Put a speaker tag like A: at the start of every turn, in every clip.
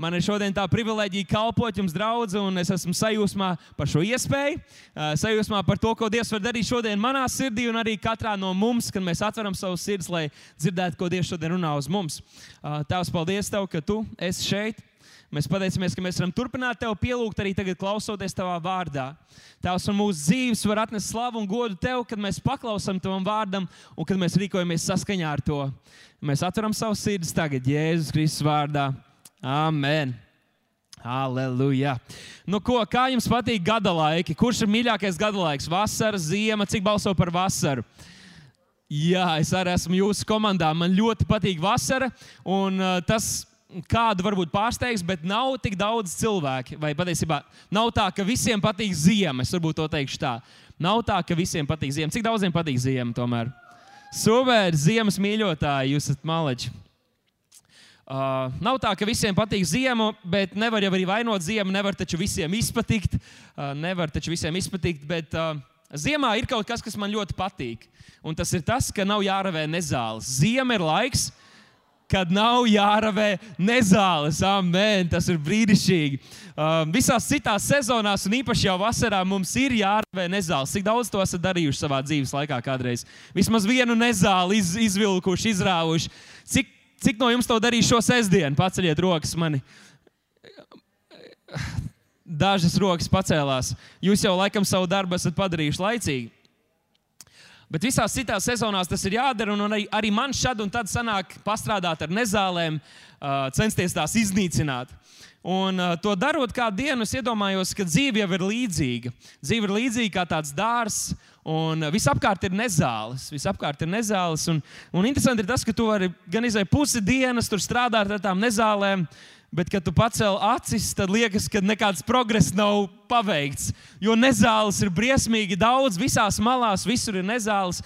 A: Man ir šodien tā privilēģija kalpot jums, draugi, un es esmu sajūsmā par šo iespēju, sajūsmā par to, ko Dievs var darīt šodien manā sirdī, un arī katrā no mums, kad mēs atveram savus sirdis, lai dzirdētu, ko Dievs šodien runā uz mums. Tēvs, paldies Tev, ka Tu esi šeit. Mēs pateicamies, ka mēs varam turpināt Tev pielūgt arī tagad, klausoties Tavā vārdā. Tēvs, un mūsu dzīves var atnest slavu un godu Tev, kad mēs paklausām Tavam vārdam un kad mēs rīkojamies saskaņā ar to. Mēs atveram savus sirdis tagad Jēzus Kristus vārdā. Amen! Aleluja! Nu, ko, kā jums patīk gada laiki? Kurš ir mīļākais gada laiks? Vasara, ziema, cik balso par vasaru? Jā, es arī esmu jūsu komandā. Man ļoti patīk vasara, un uh, tas kādu varbūt pārsteigs, bet nav tik daudz cilvēku. Vai patiesībā nav tā, ka visiem patīk ziema. Es varbūt to teikšu tā. Nav tā, ka visiem patīk ziema. Cik daudziem patīk ziema tomēr? Super, ziemas mīļotāji, jūs esat maleči. Uh, nav tā, ka visiem patīk ziema, bet nevar jau arī vainot ziemu. Nevar taču visiem izpatikt. Uh, nevar taču visiem izpatikt, bet uh, ziemā ir kaut kas, kas man ļoti patīk. Un tas ir tas, ka nav jāravē nezāles. Ziema ir laiks, kad nav jāravē nezāles. Amen, tas ir brīnišķīgi. Uh, visās citās sezonās, un īpaši jau vasarā, mums ir jāravē nezāles. Cik daudz to esat darījuši savā dzīves laikā kādreiz? Vismaz vienu nezāli iz, izvilkuši, izrāvuši. Cik, cik no jums to darīja šo sestdienu? Paceļiet rokas mani. Dažas rokas pacēlās. Jūs jau laikam savu darbu esat padarījuši laicīgi. Bet visās citās sezonās tas ir jādara. Arī, arī man šad un tad sanāk pastrādāt ar nezālēm, censties tās iznīcināt. Un to darot kādu dienu, es iedomājos, ka dzīve jau ir līdzīga. Dzīve ir līdzīga kā tāds dārzs, un visapkārt ir nezāles. Visapkārt ir nezāles. Un, un interesanti ir tas, ka tu vari gan izdarīt pusi dienas, tur strādāt ar tām nezālēm. Bet, kad tu pacēl acis, tad liekas, ka nekāds progress nav paveikts. Jo nezāles ir briesmīgi daudz, visās malās, visur ir nezāles.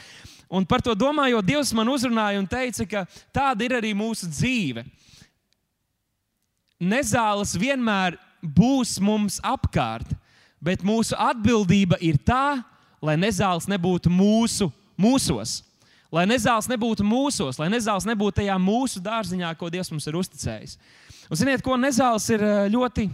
A: Un par to domājot, Dievs man uzrunāja un teica, ka tāda ir arī mūsu dzīve. Nezāles vienmēr būs mums apkārt, bet mūsu atbildība ir tā, lai nezāles nebūtu mūsu mūsos. Lai nezāles nebūtu mūsos, lai nezāles nebūtu tajā mūsu dārziņā, ko Dievs mums ir uzticējis. Un, ziniet, ko nezāles ir eh, ļoti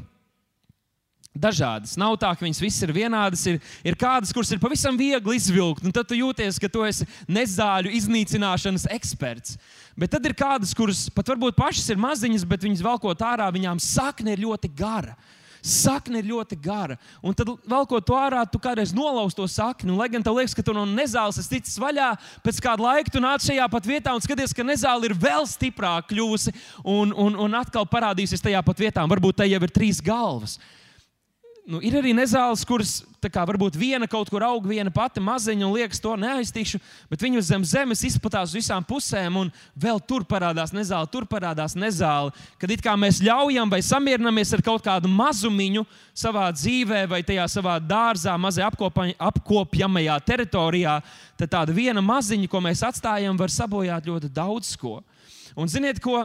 A: dažādas. Nav tā, ka viņas visas ir vienādas. Ir, ir kādas, kuras ir pavisam viegli izvilkt, un tad tu jūties, ka tu esi nezāļu iznīcināšanas eksperts. Bet tad ir kādas, kuras pat varbūt pašas ir maziņas, bet viņas velkot ārā, viņām sakne ir ļoti gara. Sakne ir ļoti gara. Un tad, velkot to ārā, tu kādreiz nolauz to sakni. Un, lai gan tev liekas, ka tu no nezāles esi ticis vaļā, pēc kāda laika tu nāc šajā pat vietā un skaties, ka nezāle ir vēl stiprāka kļuvusi un, un, un atkal parādīsies tajā pat vietā. Varbūt tai jau ir trīs galvas nu, ir arī nezāles, kuras kā, varbūt viena kaut kur aug, viena pati maziņa un liekas, to neaiztikšu, bet viņu zem zemes izplatās uz visām pusēm, un vēl tur parādās nezāle, tur parādās nezāle. Kad it kā mēs ļaujam vai samierinamies ar kaut kādu mazumiņu savā dzīvē vai tajā savā dārzā, mazajā apkopjamajā teritorijā, tad tāda viena maziņa, ko mēs atstājam, var sabojāt ļoti daudz ko. Un ziniet, ko?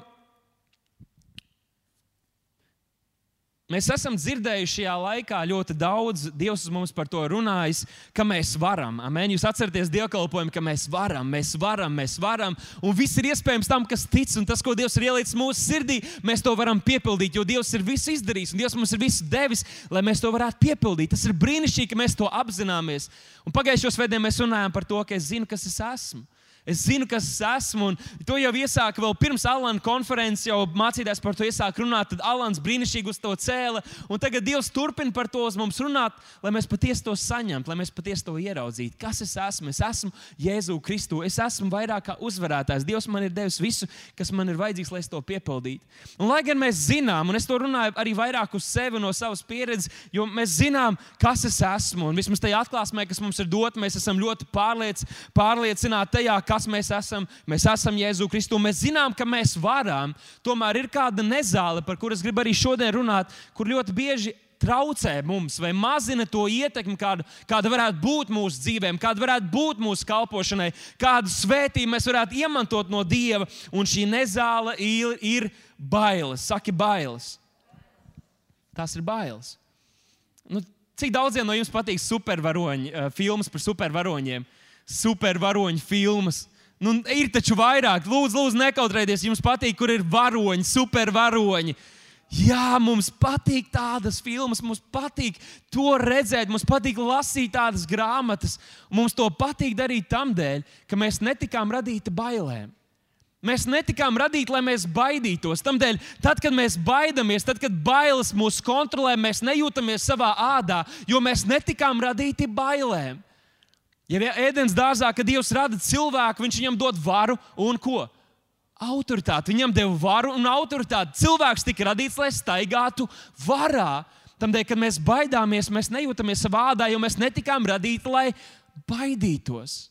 A: Mēs esam dzirdējuši šajā laikā ļoti daudz, Dievs mums par to runājis, ka mēs varam. Amen. Jūs atceraties dievkalpojumu, ka mēs varam, mēs varam, mēs varam. Un viss ir iespējams tam, kas tic, un tas, ko Dievs ir ielicis mūsu sirdī, mēs to varam piepildīt, jo Dievs ir visu izdarījis, un Dievs mums ir visu devis, lai mēs to varētu piepildīt. Tas ir brīnišķīgi, ka mēs to apzināmies. Un pagājušos svētdien mēs runājām par to, ka es zinu, kas es esmu. Es zinu, kas es esmu. To jau iesāka vēl pirms Alana konferences, jau mācīties par to, iesāka runāt. Tad Alans brīnišķīgi uz to cēla. Un tagad Dievs turpina par to uz mums runāt, lai mēs patiesi to saņemtu, lai mēs patiesi to ieraudzītu. Kas es esmu? Es esmu Jēzu Kristu. Es esmu vairāk kā uzvarētājs. Dievs man ir devis visu, kas man ir vajadzīgs, lai es to piepildītu. Un, lai gan mēs zinām, un es to runāju arī vairāk uz sevi no savas pieredzes, jo mēs zinām, kas es esmu. Un vismaz tajā atklāsmē, kas mums ir dota, mēs esam ļoti pārliec, pārliecināti tajā, kas mēs esam. Mēs esam Jēzu Kristu. Mēs zinām, ka mēs varam. Tomēr ir kāda nezāle, par kuras gribu arī šodien runāt, kur ļoti bieži traucē mums vai mazina to ietekmi, kāda, kāda varētu būt mūsu dzīvēm, kāda varētu būt mūsu kalpošanai, kādu svētību mēs varētu iemantot no Dieva. Un šī nezāle ir, ir bailes. Saki, bailes. Tas ir bailes. Nu, cik daudziem no jums patīk supervaroņi, uh, filmas par supervaroņiem? Uh, supervaroņu filmas. Nu, ir taču vairāk, lūdzu, lūdzu nekautrēties. Jums patīk, kur ir varoņi, supervaroņi. Jā, mums patīk tādas filmas, mums patīk to redzēt, mums patīk lasīt tādas grāmatas. Mums to patīk darīt tam dēļ, ka mēs netikām radīti bailēm. Mēs netikām radīti, lai mēs baidītos. Tādēļ, tad, kad mēs baidāmies, tad, kad bailes mūs kontrolē, mēs nejūtamies savā ādā, jo mēs netikām radīti bailēm. Ja ēdienas dārzā, kad Dievs rada cilvēku, viņš viņam dod varu un ko? autoritāti. Viņam deva varu un autoritāti. Cilvēks tika radīts, lai staigātu varā. Tādēļ, kad mēs baidāmies, mēs nejūtamies savā ādā, jo mēs netikām radīti, lai baidītos.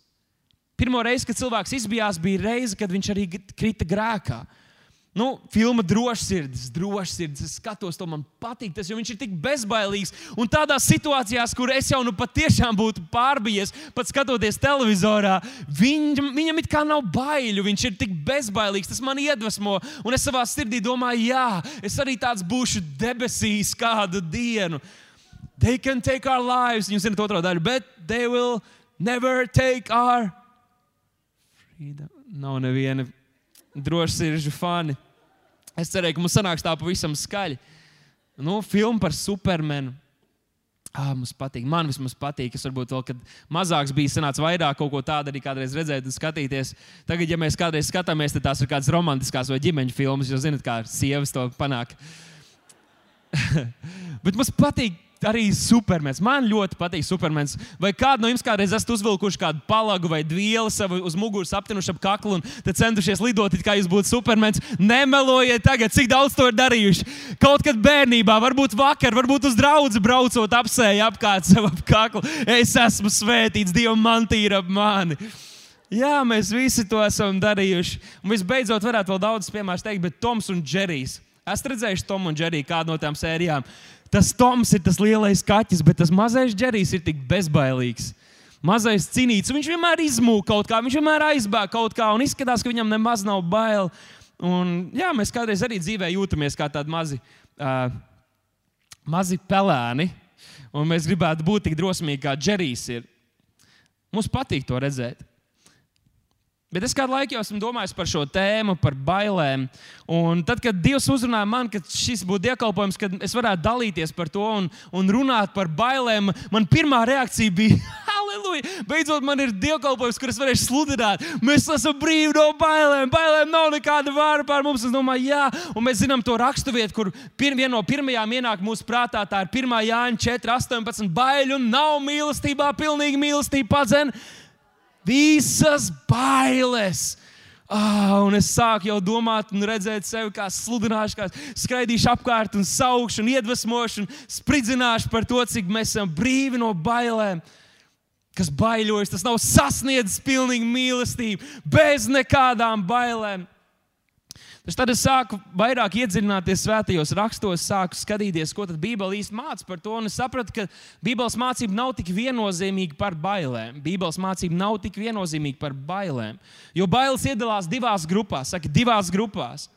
A: Pirmo reizi, kad cilvēks izbijās, bija reize, kad viņš arī krita grēkā. Nu, filma drošsirdis, drošsirdis. Es skatos, to man patīk, tas, viņš ir tik bezbailīgs. Un tādās situācijās, kur es jau nu patiešām būtu pārbijies, pat skatoties televizorā, viņam, viņam it kā nav baiļu. Viņš ir tik bezbailīgs, tas man iedvesmo. Un es savā sirdī domāju, jā, es arī tāds būšu debesīs kādu dienu. They can take our lives, jūs zināt, otro daļu, bet they will never take our freedom. Nav neviena drošsirdžu fani. Es cerēju, ka mums sanāks tā pavisam skaļi. Nu, filma par supermenu. Ah, mums patīk. Man vismaz patīk. Es varbūt vēl, kad mazāks bija, sanāca vairāk kaut ko tādu arī kādreiz redzēt un skatīties. Tagad, ja mēs kādreiz skatāmies, tad tās ir kādas romantiskas vai ģimeņa filmas, jo zinat, kā sievas to panāk. Bet mums patīk arī supermens. Man ļoti patīk supermens. Vai kādu no jums kādreiz esat uzvilkuši kādu palagu vai dvielu savu uz muguras aptinuši ap kaklu un centušies lidot, kā jūs būtu supermens? Nemelojiet tagad, cik daudz to ir darījuši. Kaut kad bērnībā, varbūt vakar, varbūt uz draugu braucot apsēju apkārt sev ap kaklu. Es esmu svētīts, Dieva mantī ir ap mani. Jā, mēs visi to esam darījuši. Un visbeidzot, varētu vēl daudz piemērus teikt, bet Toms un Džerijs. Esat redzējuši Tomu un Džeriju kādu no tām sērijām? Tas Toms ir tas lielais kaķis, bet tas mazais Džerijs ir tik bezbailīgs. Mazais cīnīts, viņš vienmēr izmūž kaut kā, viņš vienmēr aizbēg kaut kā un izskatās, ka viņam nemaz nav bail. Un, jā, mēs kādreiz arī dzīvē jūtamies kā tādi mazi, uh, mazi pelēni, un mēs gribētu būt tik drosmīgi, kā Džerijs ir. Mums patīk to redzēt. Bet es kādu laiku jau esmu domājis par šo tēmu, par bailēm. Un tad, kad Dievs uzrunāja man, ka šis būtu dievkalpojums, kad es varētu dalīties par to un, un runāt par bailēm, man pirmā reakcija bija: Halleluja! Beidzot, man ir dievkalpojums, kur es varēšu sludināt. Mēs esam brīvi no bailēm. Bailēm nav nekāda vāra pār mums. Es domāju, jā, un mēs zinām to raksturvietu, kur pir, viena no pirmajām ienāk mūsu prātā. Tā ir 1. Jāņa 4, 18. Baiļu nav mīlestībā, pilnīgi mīlestība padzēna visas bailes. Ah, un es sāku jau domāt, un redzēt sevi kā sludināšu, kā skraidīšu apkārt, un saukšu, un iedvesmošu, un spridzināšu par to, cik mēs esam brīvi no bailēm. Kas baiļojas, tas nav sasniedzis pilnīgi mīlestību, bez nekādām bailēm. Taču tad es sāku vairāk iedziļināties svētajos rakstos, sāku skatīties, ko Bībele īstenībā māca par to. Es sapratu, ka Bībeles mācība nav tik viennozīmīga par bailēm. Bībeles mācība nav tik viennozīmīga par bailēm. Jo bailes iedalās divās grupās, saka, divās grupās.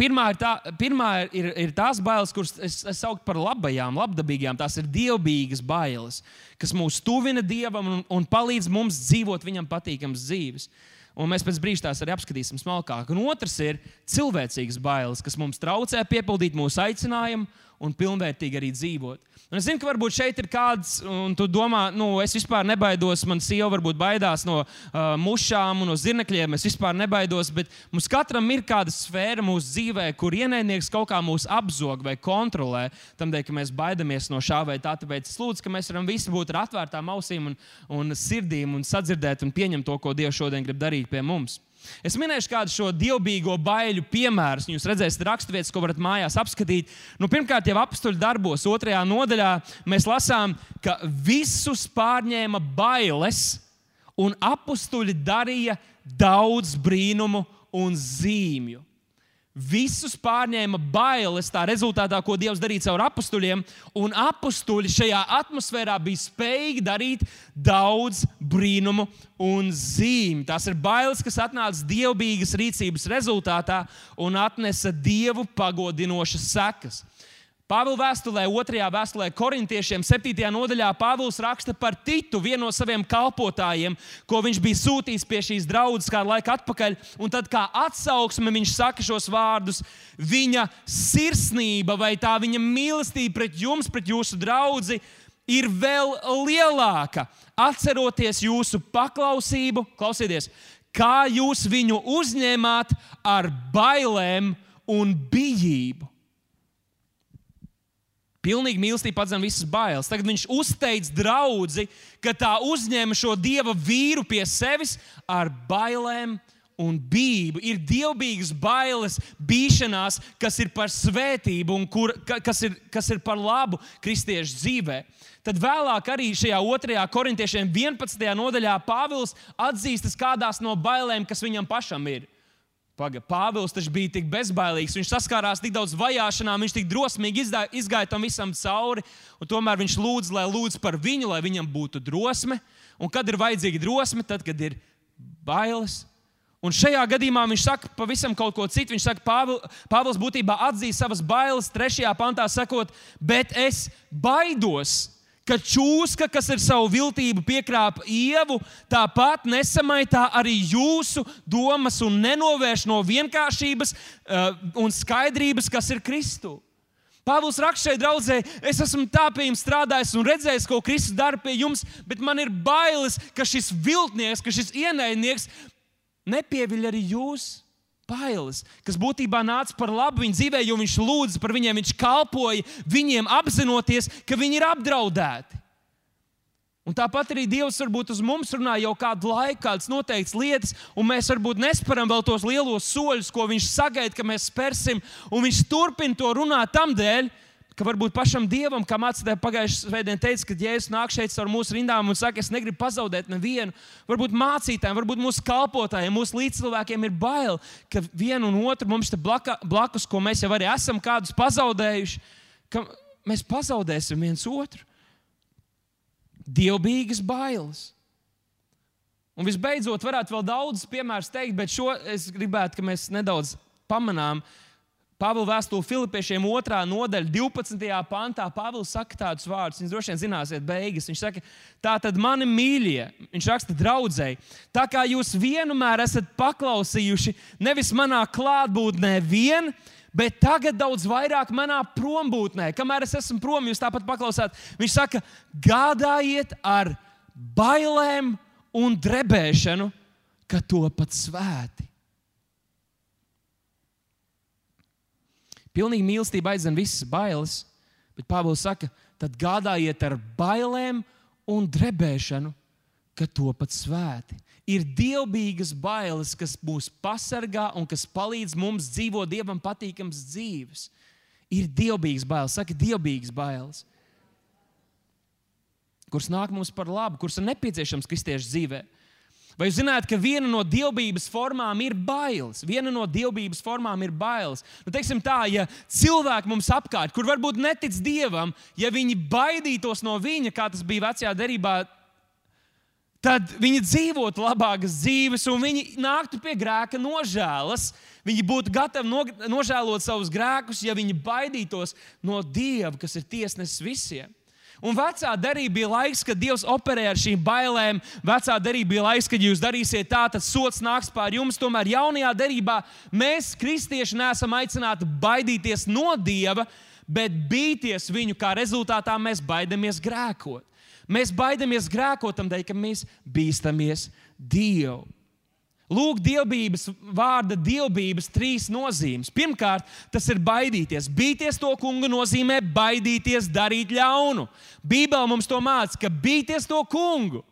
A: Pirmā ir, tā, pirmā ir, ir tās bailes, kuras es, es saucu par labajām, labdabīgām. Tās ir dievbijīgas bailes, kas mūs tuvina dievam un, un palīdz mums dzīvot viņam patīkamas dzīves. Un mēs pēc brīža tās arī apskatīsim smalkāk. Un otrs ir cilvēcīgas bailes, kas mums traucē piepildīt mūsu aicinājumu un pilnvērtīgi arī dzīvot. Un es zinu, ka varbūt šeit ir kāds, un tu domā, nu, es vispār nebaidos. Man sieva varbūt baidās no uh, mušām un no zirnekļiem. Es vispār nebaidos, bet mums katram ir kāda sfēra mūsu dzīvē, kur ienaidnieks kaut kā mūs apzog vai kontrolē. Tādēļ, ka mēs baidamies no šā vai tā. Tāpēc es lūdzu, ka mēs varam visi būt ar atvērtām ausīm un, un sirdīm un sadzirdēt un pieņemt to, ko Dievs šodien grib darīt pie mums. Es minēšu kādu šo dievbijīgo baiļu piemēru. Jūs redzēsiet, raksturvietas, ko varat mājās apskatīt. Nu, pirmkārt, jau apstuļu darbos, otrajā nodaļā, mēs lasām, ka visus pārņēma bailes, un apstuļi darīja daudz brīnumu un zīmju. Visus pārņēma bailes, tā rezultātā, ko Dievs darīja caur apstuļiem, un apstuļi šajā atmosfērā bija spējīgi darīt daudz brīnumu un zīmju. Tās ir bailes, kas atnāca dievbijīgas rīcības rezultātā un atnesa dievu pagodinošas sekas. Pāvila vēstulē, otrajā vēstulē, korintiešiem, 7. nodaļā, Pāvils raksta par Titu, vienu no saviem kalpotājiem, ko viņš bija sūtījis pie šīs draudzes kādu laiku atpakaļ. Un tad, kā atsauksme, viņš saka šos vārdus: Viņa sirsnība vai tā viņa mīlestība pret jums, pret jūsu draugu, ir vēl lielāka. Atceroties jūsu paklausību, klausieties, kā jūs viņu uzņēmāt ar bailēm un bijību Pilnīgi mīlestība atzina visas bailes. Tagad viņš uzteic draugu, ka tā uzņēma šo dieva vīru pie sevis ar bailēm un bību. Ir dievbijīgas bailes, bīšanās, kas ir par svētību un kur, kas, ir, kas ir par labu kristiešu dzīvē. Tad vēlāk, arī šajā otrajā korintiešiem 11. nodaļā, Pāvils atzīstas kādās no bailēm, kas viņam pašam ir. Pāvils taču bija tik bezbailīgs, viņš saskārās tik daudz vajāšanām, viņš tik drosmīgi izgāja tam visam cauri. Tomēr viņš lūdz, lai lūdz par viņu, lai viņam būtu drosme. Un kad ir vajadzīga drosme, tad, kad ir bailes. Un šajā gadījumā viņš saka pavisam kaut ko citu. Viņš saka, Pāvils, Pāvils būtībā atzīst savas bailes, trešajā pantā sakot, bet es baidos ka čūska, kas ar savu viltību piekrāpa ievu, tāpat nesamaitā arī jūsu domas un nenovērš no vienkāršības uh, un skaidrības, kas ir Kristu. Pāvils raksta šeit, draudzē, es esmu tā pie jums strādājis un redzējis, ko Kristus dara pie jums, bet man ir bailes, ka šis viltnieks, ka šis ienaidnieks nepieviļ arī jūs bailes, kas būtībā nāca par labu viņa dzīvē, jo viņš lūdza par viņiem, viņš kalpoja viņiem, apzinoties, ka viņi ir apdraudēti. Un tāpat arī Dievs varbūt uz mums runā jau kādu laiku, kādas noteiktas lietas, un mēs varbūt nesparam vēl tos lielos soļus, ko Viņš sagaida, ka mēs spērsim, un Viņš turpina to runāt tam dēļ, ka varbūt pašam dievam, kā mācītājai pagājušajā svētdienā teica, kad Jēzus nāk šeit caur mūsu rindām un saka, es negribu pazaudēt nevienu. Varbūt mācītājiem, varbūt mūsu kalpotājiem, mūsu līdzcilvēkiem ir bail, ka vienu un otru mums te blaka, blakus, ko mēs jau arī esam kādus pazaudējuši, ka mēs pazaudēsim viens otru. Dievbijīgas bailes. Un visbeidzot, varētu vēl daudz piemērus teikt, bet šo es gribētu, ka mēs nedaudz pamanām, uh, Pāvila vēstule Filipiešiem 2. nodaļa, 12. pantā. Pāvils saka tādus vārdus, jūs droši vien zināsiet, beigas. Viņš saka, tā tad mani mīļie, viņš raksta draudzēji, tā kā jūs vienmēr esat paklausījuši nevis manā klātbūtnē vien, bet tagad daudz vairāk manā prombūtnē. Kamēr es esmu prom, jūs tāpat paklausāt. Viņš saka, gādājiet ar bailēm un drebēšanu, ka to pat svēti. Pilnīgi mīlestība aizdzen visas bailes, bet Pāvils saka, tad gādājiet ar bailēm un drebēšanu, ka to pat svēti. Ir dievbijīgas bailes, kas mūs pasargā un kas palīdz mums dzīvot dievam patīkams dzīves. Ir dievbijīgas bailes, saka, dievbijīgas bailes, kuras nāk mums par labu, kuras ir nepieciešams kristiešu dzīvēm. Vai jūs zināt, ka viena no dievbijības formām ir bailes? Viena no dievbijības formām ir bailes. Nu, teiksim tā, ja cilvēki mums apkārt, kur varbūt netic dievam, ja viņi baidītos no viņa, kā tas bija vecajā derībā, tad viņi dzīvotu labākas dzīves, un viņi nāktu pie grēka nožēlas. Viņi būtu gatavi no, nožēlot savus grēkus, ja viņi baidītos no Dieva, kas ir tiesnesis visiem. Un vecā derība bija laiks, kad Dievs operē ar šīm bailēm. Vecā derība bija laiks, kad jūs darīsiet tā, tad sots nāks pār jums. Tomēr jaunajā derībā mēs, kristieši, neesam aicināti baidīties no Dieva, bet bīties viņu, kā rezultātā mēs baidamies grēkot. Mēs baidamies grēkot tam dēļ, ka mēs bīstamies Dievu. Lūk, dievbijības vārda dievbijības trīs nozīmes. Pirmkārt, tas ir baidīties. Bīties to kungu nozīmē baidīties darīt ļaunu. Bībele mums to māca, ka bīties to kungu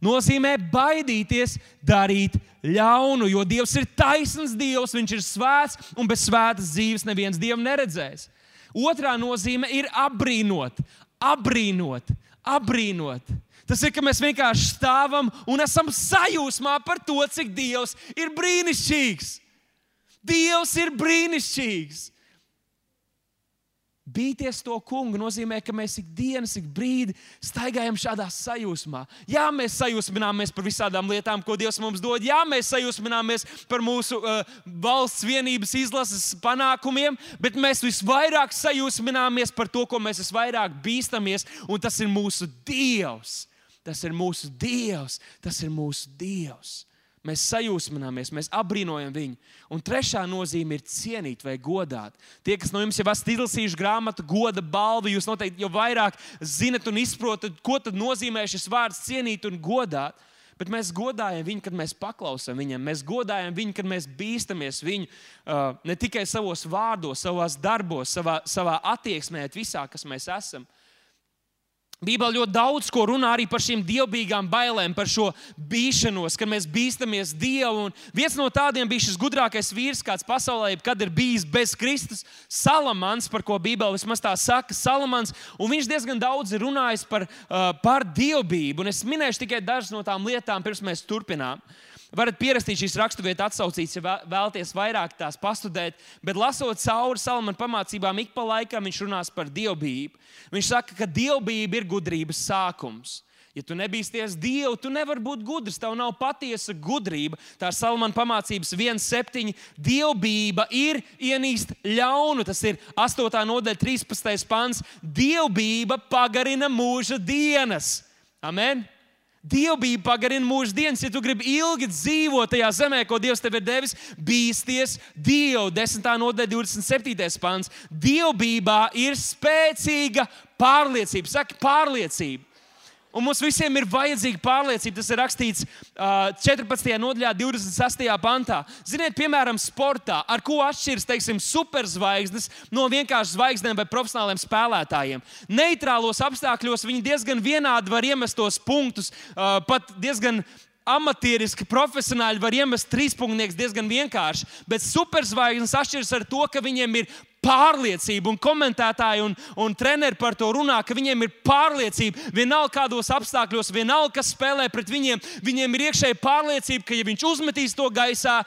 A: nozīmē baidīties darīt ļaunu, jo Dievs ir taisns Dievs, Viņš ir svēts un bez svētas dzīves neviens Dievu neredzēs. Otrā nozīme ir apbrīnot, apbrīnot, apbrīnot. Tas ir, ka mēs vienkārši stāvam un esam sajūsmā par to, cik Dievs ir brīnišķīgs. Dievs ir brīnišķīgs. Bīties to kungu nozīmē, ka mēs ikdienas, ik brīdi staigājam šādā sajūsmā. Jā, mēs sajūsmināmies par visādām lietām, ko Dievs mums dod. Jā, mēs sajūsmināmies par mūsu uh, valsts vienības izlases panākumiem, bet mēs visvairāk sajūsmināmies par to, ko mēs visvairāk bīstamies, un tas ir mūsu Dievs. Tas ir mūsu Dievs. Tas ir mūsu Dievs. Mēs sajūsmināmies, mēs apbrīnojam viņu. Un trešā nozīme ir cienīt vai godāt. Tie, kas no jums jau esat izlasījuši grāmatu, goda balvu, jūs noteikti jau vairāk zinat un izprotat, ko nozīmē šis vārds cienīt un godāt. Bet mēs godājam viņu, kad mēs paklausām viņam. Mēs godājam viņu, kad mēs bīstamies viņu uh, ne tikai savos vārdos, savos darbos, savā, savā attieksmē, bet visā, kas mēs esam. Bībelē ļoti daudz ko runā arī par šīm dievbijīgām bailēm, par šo bīšanos, kad mēs bīstamies Dievu. Un viens no tādiem bija šis gudrākais vīrs, kāds pasaulē kad ir bijis bez Kristus, Salamans, par ko Bībelē vismaz tā saka. Salamans, un viņš diezgan daudz ir runājis par, uh, par dievbijību. Un es minēšu tikai dažas no tām lietām, pirms mēs turpinām. Uh, Varat pierakstīt šīs raksturvietas atsaucības, ja vēlaties vairāk tās pastudēt, bet lasot cauri Salamana pamācībām, ik pa laikam viņš runās par dievbijību. Viņš saka, ka dievbijība ir gudrības sākums. Ja tu nebīsties Dievu, tu nevari būt gudrs. Tev nav patiesa gudrība. Tā ir Salamana pamācības 1,7. Dievbijība ir ienīst ļaunu. Tas ir 8. nodaļa, 13. pants. Dievbijība pagarina mūža dienas. Amen! Dievbijība pagarina mūža dienas. Ja tu gribi ilgi dzīvot tajā zemē, ko Dievs tev ir devis, bīsties Dievu. 10. nodaļa, 27. pāns. Dievbijībā ir spēcīga pārliecība. Saki, pārliecība. Un mums visiem ir vajadzīga pārliecība. Tas ir rakstīts uh, 14. nodaļā, 26. pantā. Ziniet, piemēram, sportā, ar ko atšķiras teiksim, superzvaigznes no vienkārši zvaigznēm vai profesionāliem spēlētājiem. Neitrālos apstākļos viņi diezgan vienādi var iemest tos punktus, uh, pat diezgan amatieriski, profesionāli var iemest trīspunkts diezgan vienkārši. Bet superzvaigznes atšķiras ar to, ka viņiem ir pārliecība, un komentētāji un, un treneri par to runā, ka viņiem ir pārliecība. Vienalga kādos apstākļos, vienalga kas spēlē pret viņiem, viņiem ir iekšēji pārliecība, ka ja viņš uzmetīs to gaisā,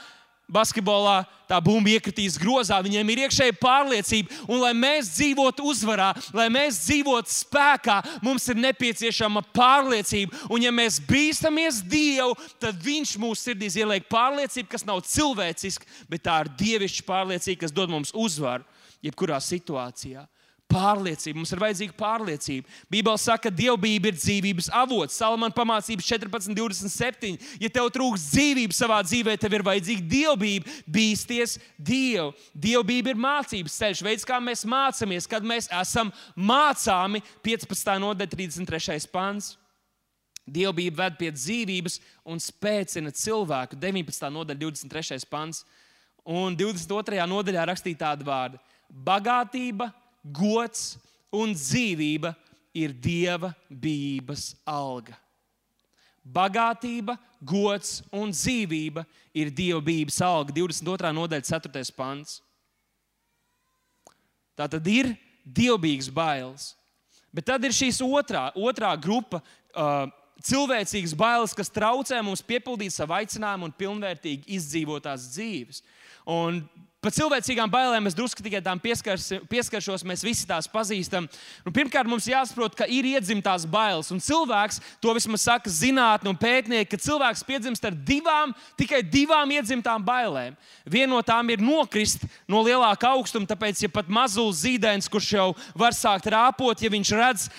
A: basketbolā tā bumba iekritīs grozā, viņiem ir iekšēja pārliecība. Un, lai mēs dzīvotu uzvarā, lai mēs dzīvotu spēkā, mums ir nepieciešama pārliecība. Un, ja mēs bīstamies Dievu, tad Viņš mūsu sirdīs ieliek pārliecību, kas nav cilvēciska, bet tā ir dievišķa pārliecība, kas dod mums uzvaru jebkurā situācijā pārliecība. Mums ir vajadzīga pārliecība. Bībeli saka, ka dievbijība ir dzīvības avots. Salamana pamācības 14, 27. Ja tev trūks dzīvības savā dzīvē, tev ir vajadzīga dievbijība. Bīsties Dievu. Dievbijība ir mācības ceļš, veids, kā mēs mācāmies, kad mēs esam mācāmi 15. nodaļa 33. pants. Dievbijība ved pie dzīvības un spēcina cilvēku. 19. nodaļa, 23. pants. Un 22. nodaļā rakstīta tāda vārda - bagātība, gods un dzīvība ir dieva bijības alga. Bagātība, gods un dzīvība ir dieva bijības alga. 22. nodaļa, 4. pants. Tā tad ir dievbijīgs bailes. Bet tad ir šīs otrā, otrā grupa. Uh, cilvēcīgas bailes, kas traucē mums piepildīt savu aicinājumu un pilnvērtīgi izdzīvot tās dzīves. Un Par cilvēcīgām bailēm es drusku tikai tām pieskars, pieskaršos, mēs visi tās pazīstam. Nu, pirmkārt, mums jāsaprot, ka ir iedzimtās bailes. Un cilvēks, to vismaz saka zinātnē un pētnieki, ka cilvēks piedzimst ar divām, tikai divām iedzimtām bailēm. Viena no tām ir nokrist no lielāka augstuma, tāpēc, ja pat mazulis zīdainis, kurš jau var sākt rāpot, ja viņš redz,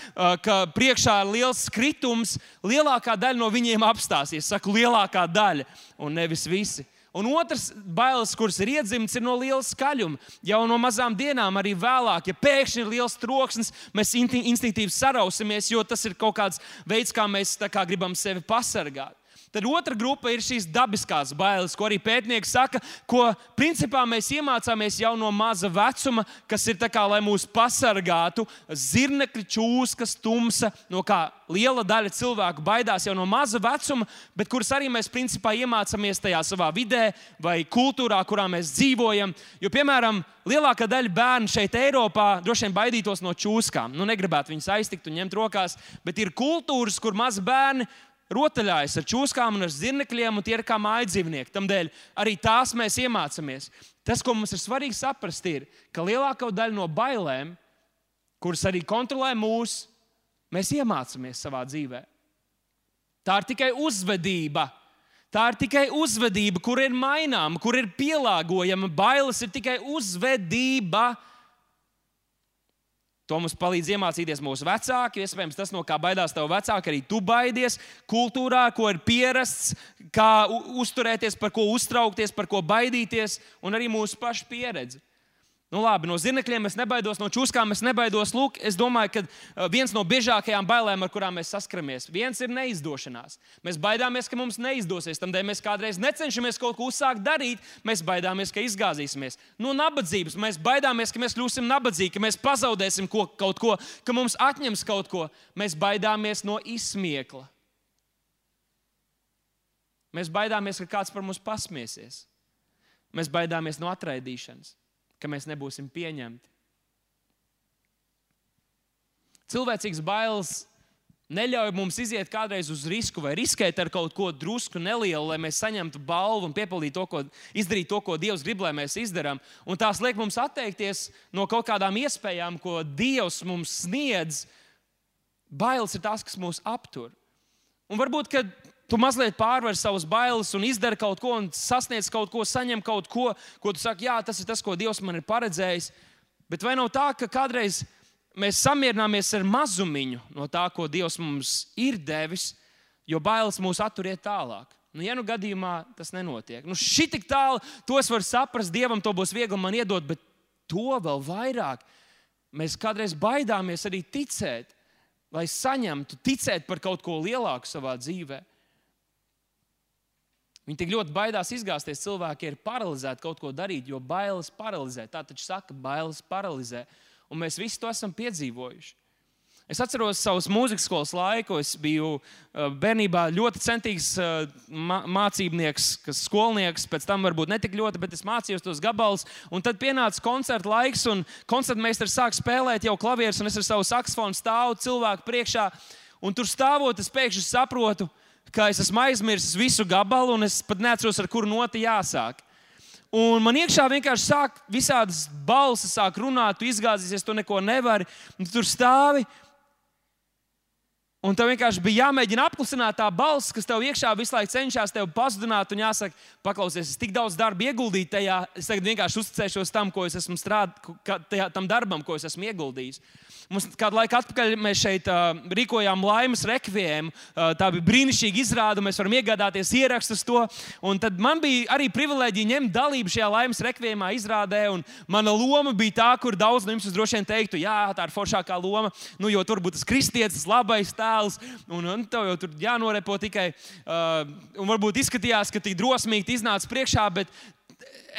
A: ka priekšā ir liels kritums, lielākā daļa no viņiem apstāsies. Saku, lielākā daļa, un nevis visi. Un otrs bailes, kuras ir iedzimts, ir no liela skaļuma. Jau no mazām dienām, arī vēlāk, ja pēkšņi ir liels troksnis, mēs instinktīvi sarausimies, jo tas ir kaut kāds veids, kā mēs kā gribam sevi pasargāt. Tad otra grupa ir šīs dabiskās bailes, ko arī pētnieki saka, ko principā mēs iemācāmies jau no maza vecuma, kas ir kā, lai mūs pasargātu. Zirnekļi, čūskas, tumsa, no kā liela daļa cilvēku baidās jau no maza vecuma, bet kuras arī mēs principā iemācāmies tajā savā vidē vai kultūrā, kurā mēs dzīvojam. Jo, piemēram, lielākā daļa bērnu šeit, Eiropā, droši vien baidītos no čūskām. Nu, negribētu viņus aiztikt un ņemt rokās, bet ir kultūras, kur mazi bērni rotaļājas ar čūskām un ar zirnekļiem, un tie ir kā mājas dzīvnieki. Tādēļ arī tās mēs iemācāmies. Tas, ko mums ir svarīgi saprast, ir, ka lielākā daļa no bailēm kuras arī kontrolē mūs, mēs iemācāmies savā dzīvē. Tā ir tikai uzvedība. Tā ir tikai uzvedība, kur ir maināma, kur ir pielāgojama. Bailes ir tikai uzvedība. To mums palīdz iemācīties mūsu vecāki. Iespējams, tas, no kā baidās tev vecāki, arī tu baidies. Kultūrā, ko ir pierasts, kā uzturēties, par ko uztraukties, par ko baidīties, un arī mūsu pašu pieredzi. Nu, labi, no zinekļiem es nebaidos, no čūskām es nebaidos. Lūk, es domāju, ka uh, viens no biežākajām bailēm, ar kurām mēs saskaramies, viens ir neizdošanās. Mēs baidāmies, ka mums neizdosies. Tādēļ mēs kādreiz necenšamies kaut ko uzsākt darīt. Mēs baidāmies, ka izgāzīsimies. No nabadzības mēs baidāmies, ka mēs kļūsim nabadzīgi, ka mēs pazaudēsim ko, kaut ko, ka mums atņems kaut ko. Mēs baidāmies no izsmiekla. Mēs baidāmies, ka kāds par mums pasmiesies. Mēs baidāmies no atraidīšanas ka mēs nebūsim pieņemti. Cilvēcīgs bailes neļauj mums iziet kādreiz uz risku vai riskēt ar kaut ko drusku nelielu, lai mēs saņemtu balvu un piepildītu to, ko, izdarīt to, ko Dievs grib, lai mēs izdarām. Un tās liek mums atteikties no kaut kādām iespējām, ko Dievs mums sniedz. Bailes ir tās, kas mūs aptur. Un varbūt, kad tu mazliet pārvar savas bailes un izdari kaut ko, un sasniedz kaut ko, saņem kaut ko, ko tu saki, jā, tas ir tas, ko Dievs man ir paredzējis. Bet vai nav tā, ka kādreiz mēs samierināmies ar mazumiņu no tā, ko Dievs mums ir devis, jo bailes mūs atturiet tālāk? Nu, ja nu gadījumā tas nenotiek, nu šī tik tālu, to es varu saprast, Dievam to būs viegli man iedot, bet to vēl vairāk mēs kādreiz baidāmies arī ticēt, lai saņemtu, ticēt par kaut ko lielāku savā dzīvēm. Viņi tik ļoti baidās izgāzties. Cilvēki ir paralizēti kaut ko darīt, jo bailes paralizē. Tā taču saka, bailes paralizē. Un mēs visi to esam piedzīvojuši. Es atceros savus mūzikas skolas laiku. Es biju uh, bērnībā ļoti centīgs uh, mācībnieks, kas skolnieks. Pēc tam varbūt ne tik ļoti, bet es mācījos tos gabalus. Un tad pienāca koncerta laiks, un koncertmeistars sāk spēlēt jau klavierus, un es ar savu saksofonu stāvu cilvēku priekšā. Un tur stāvot, es pēkšņi saprotu, ka ka es esmu aizmirsis visu gabalu, un es pat neatceros, ar kuru noti jāsāk. Un man iekšā vienkārši sāk visādas balsis, sāk runāt, tu izgāzīsies, tu neko nevari. Tu tur stāvi Un tev vienkārši bija jāmēģina apklusināt tā balss, kas tev iekšā visu laiku cenšas tevi pazudināt. Un jāsaka, paklausies, es tik daudz darba ieguldīju tajā. Es tagad vienkārši uzticēšos tam, ko es esmu strādājis, tam darbam, ko es esmu ieguldījis. Mums kādu laiku atpakaļ mēs šeit uh, rīkojām laimes rekvijēm. Uh, tā bija brīnišķīga izrāde, mēs varam iegādāties ierakstus to. Un tad man bija arī privilēģija ņemt dalību šajā laimes rekvijēmā izrādē. Mana loma bija tā, kur daudz no jums droši vien teiktu, jā, tā ir foršākā loma. Nu, jo tur būtu tas kristietis, labais tēls un, un tev jau tur jānorepo tikai. Uh, varbūt izskatījās, ka tik drosmīgi iznāca priekšā, bet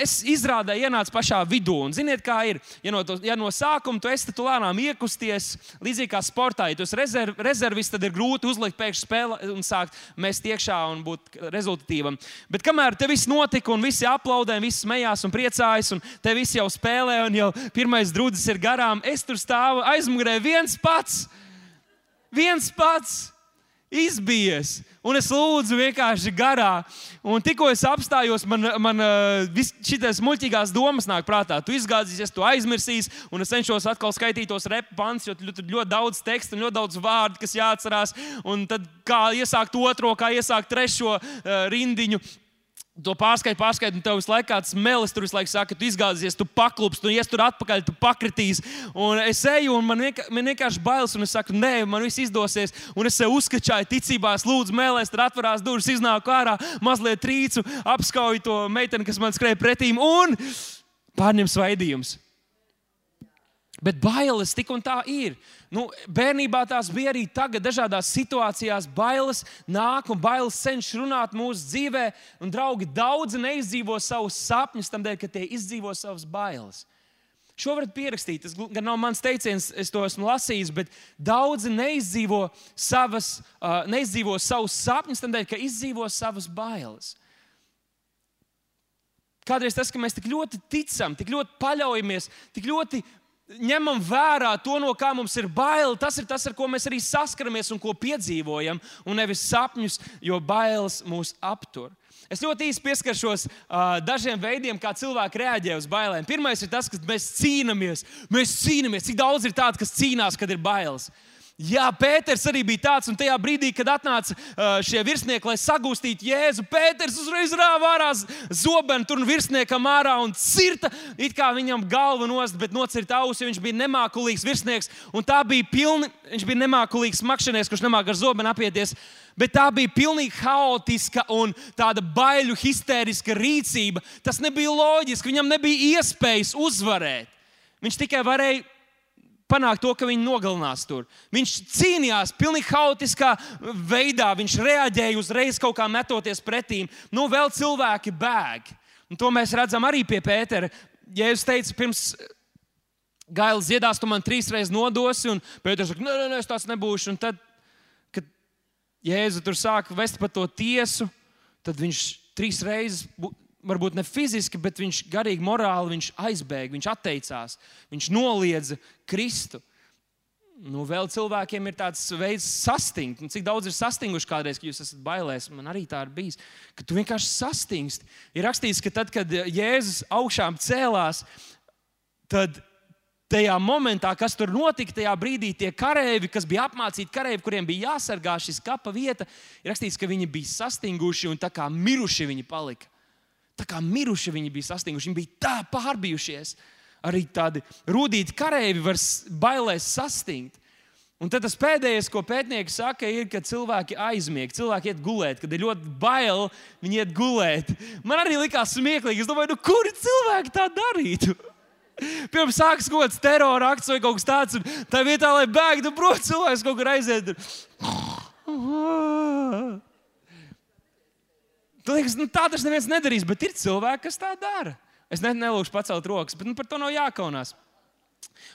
A: es izrādē ienācu pašā vidū. Un ziniet, kā ir. Ja no, to, ja no sākuma tu esi tu lēnām iekusties, līdzīgi kā sportā, ja tu esi rezerv, rezervis, tad ir grūti uzlikt pēkšņi spēli un sākt mest iekšā un būt rezultatīvam. Bet kamēr te viss notika un visi aplaudē, visi smējās un priecājas, un te visi jau spēlē, un jau pirmais drudzis ir garām, es tur stāvu aizmugurē viens pats viens pats izbijies. Un es lūdzu vienkārši garā. Un tikko es apstājos, man, man šīs muļķīgās domas nāk prātā. Tu izgāzīsies, tu aizmirsīsi, un es cenšos atkal skaitīt tos repants, jo tur ļoti, ļoti daudz tekstu un ļoti daudz vārdu, kas jāatcerās. Un tad kā iesākt otro, kā iesākt trešo uh, rindiņu. To pārskaitu, pārskaitu, un tev visu laiku kāds melis tur visu laiku saka, tu izgāzies, tu paklūps, tu ies tur atpakaļ, tu pakritīs. Un es eju, un man, vienkār, man vienkārši bailes, un es saku, nē, man viss izdosies. Un es sev uzskačāju, ticībā, lūdzu, mēlēs, tur atverās durvis, iznāku ārā, mazliet trīcu, apskauju to meiteni, kas man skrēja pretīm, un pārņem svaidījums. Bet bailes tik un tā ir. Nu, bērnībā tās bija arī tagad, dažādās situācijās. Bailes nāk un bailes cenšas runāt mūsu dzīvē. Un, draugi, daudzi neizdzīvo savus sapņus, tādēļ, ka tie izdzīvo savas bailes. Šo varat pierakstīt. Tas gan nav mans teiciens, es to esmu lasījis, bet daudzi neizdzīvo, savas, uh, neizdzīvo savus sapņus, tādēļ, ka izdzīvo savas bailes. Kādreiz tas, ka mēs tik ļoti ticam, tik ļoti paļaujamies, tik ļoti ņemam vērā to, no kā mums ir bail, tas ir tas, ar ko mēs arī saskaramies un ko piedzīvojam, un nevis sapņus, jo bailes mūs aptur. Es ļoti īsi pieskaršos uh, dažiem veidiem, kā cilvēki reaģē uz bailēm. Pirmais ir tas, ka mēs cīnāmies. Mēs cīnāmies. Cik daudz ir tādu, kas cīnās, kad ir bailes? Jā, Pēters arī bija tāds, un tajā brīdī, kad atnāca šie virsnieki, lai sagūstītu Jēzu, Pēters uzreiz rāva ārā zobenu tur virsniekam ārā un cirta it kā viņam galva nost, bet nocirta ausi, jo viņš bija nemākulīgs virsnieks. Un tā bija pilni, viņš bija nemākulīgs makšanieks, kurš nemāk ar zobenu apieties. Bet tā bija pilnīgi haotiska un tāda baiļu, histēriska rīcība. Tas nebija loģiski, viņam nebija iespējas uzvarēt. Viņš tikai varēja panākt to, ka viņi nogalinās tur. Viņš cīnījās pilnīgi haotiskā veidā, viņš reaģēja uzreiz kaut kā metoties pretīm. Nu, vēl cilvēki bēg. Un to mēs redzam arī pie Pētera. Ja es teicu, pirms Gailis dziedās, tu man trīs reizes nodosi, un Pēters saka, nē, nē, es tāds nebūšu. Un tad, kad Jēzu tur sāk vest par to tiesu, tad viņš trīs reizes varbūt ne fiziski, bet viņš garīgi, morāli viņš aizbēga, viņš atteicās, viņš noliedza Kristu. Nu, vēl cilvēkiem ir tāds veids, sastingt. Un cik daudz ir sastinguši kādreiz, kad jūs esat bailēs. Man arī tā ir bijis, ka tu vienkārši sastingsti. Ir rakstīts, ka tad, kad Jēzus augšām cēlās, tad tajā momentā, kas tur notika, tajā brīdī tie kareivi, kas bija apmācīti kareivi, kuriem bija jāsargā šis kapa vieta, ir rakstīts, ka viņi bija sastinguši un tā kā miruši viņi palika. Tā kā miruši viņi bija sastinguši, viņi bija tā pārbijušies. Arī tādi rudīti kareivi var bailēs sastingt. Un tad tas pēdējais, ko pētnieki saka, ir, ka cilvēki aizmieg, cilvēki iet gulēt, kad ir ļoti bail, viņi iet gulēt. Man arī likās smieklīgi. Es domāju, nu, kuri cilvēki tā darītu? Pirms sākas kaut kāds terora akts vai kaut kas tāds, un tā vietā, lai bēgtu prom, cilvēks kaut kur aiziet. Tu liekas, nu, tā tas neviens nedarīs, bet ir cilvēki, kas tā dara. Es ne, nelūgšu pacelt rokas, bet nu, par to nav jākaunās.